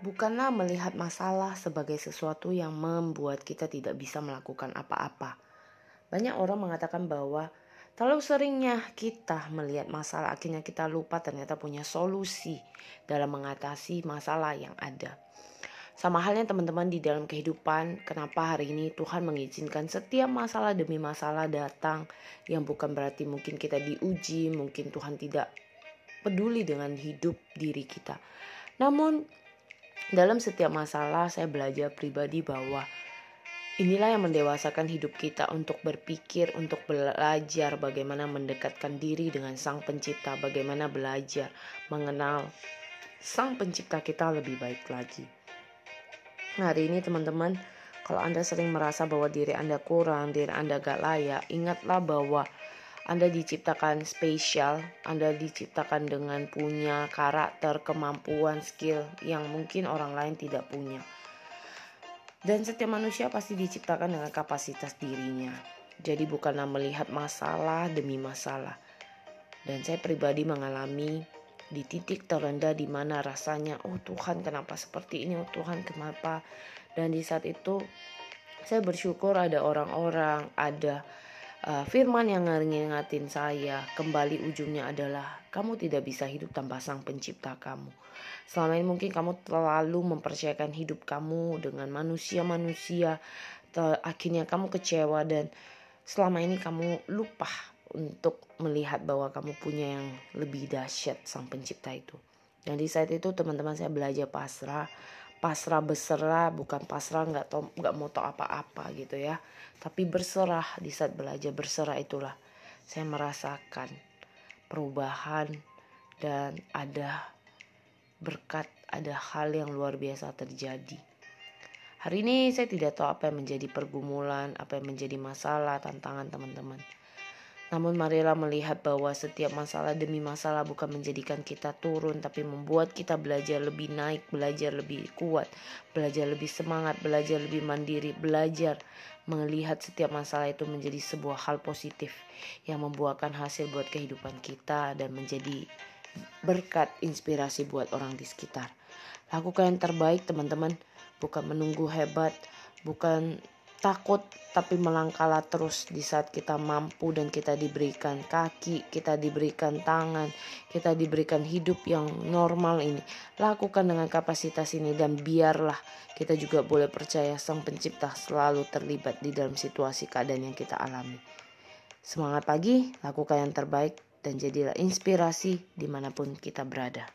bukanlah melihat masalah sebagai sesuatu yang membuat kita tidak bisa melakukan apa-apa. Banyak orang mengatakan bahwa terlalu seringnya kita melihat masalah akhirnya kita lupa ternyata punya solusi dalam mengatasi masalah yang ada. Sama halnya teman-teman di dalam kehidupan, kenapa hari ini Tuhan mengizinkan setiap masalah demi masalah datang yang bukan berarti mungkin kita diuji, mungkin Tuhan tidak peduli dengan hidup diri kita. Namun dalam setiap masalah saya belajar pribadi bahwa inilah yang mendewasakan hidup kita untuk berpikir, untuk belajar bagaimana mendekatkan diri dengan Sang Pencipta, bagaimana belajar mengenal Sang Pencipta kita lebih baik lagi. Nah, hari ini teman-teman, kalau Anda sering merasa bahwa diri Anda kurang, diri Anda gak layak, ingatlah bahwa Anda diciptakan spesial, Anda diciptakan dengan punya karakter, kemampuan, skill yang mungkin orang lain tidak punya. Dan setiap manusia pasti diciptakan dengan kapasitas dirinya. Jadi bukanlah melihat masalah demi masalah. Dan saya pribadi mengalami di titik terendah di mana rasanya oh Tuhan kenapa seperti ini oh Tuhan kenapa dan di saat itu saya bersyukur ada orang-orang ada uh, firman yang ngingatin saya kembali ujungnya adalah kamu tidak bisa hidup tanpa sang pencipta kamu. Selama ini mungkin kamu terlalu mempercayakan hidup kamu dengan manusia-manusia. Akhirnya kamu kecewa dan selama ini kamu lupa untuk melihat bahwa kamu punya yang lebih dahsyat sang pencipta itu. Dan di saat itu teman-teman saya belajar pasrah, pasrah berserah bukan pasrah nggak tau nggak mau tau apa-apa gitu ya, tapi berserah di saat belajar berserah itulah saya merasakan perubahan dan ada berkat, ada hal yang luar biasa terjadi. Hari ini saya tidak tahu apa yang menjadi pergumulan, apa yang menjadi masalah, tantangan teman-teman. Namun marilah melihat bahwa setiap masalah demi masalah bukan menjadikan kita turun tapi membuat kita belajar lebih naik, belajar lebih kuat, belajar lebih semangat, belajar lebih mandiri, belajar melihat setiap masalah itu menjadi sebuah hal positif yang membuahkan hasil buat kehidupan kita dan menjadi berkat inspirasi buat orang di sekitar. Lakukan yang terbaik teman-teman, bukan menunggu hebat, bukan takut tapi melangkahlah terus di saat kita mampu dan kita diberikan kaki, kita diberikan tangan, kita diberikan hidup yang normal ini. Lakukan dengan kapasitas ini dan biarlah kita juga boleh percaya Sang Pencipta selalu terlibat di dalam situasi keadaan yang kita alami. Semangat pagi, lakukan yang terbaik dan jadilah inspirasi di mana pun kita berada.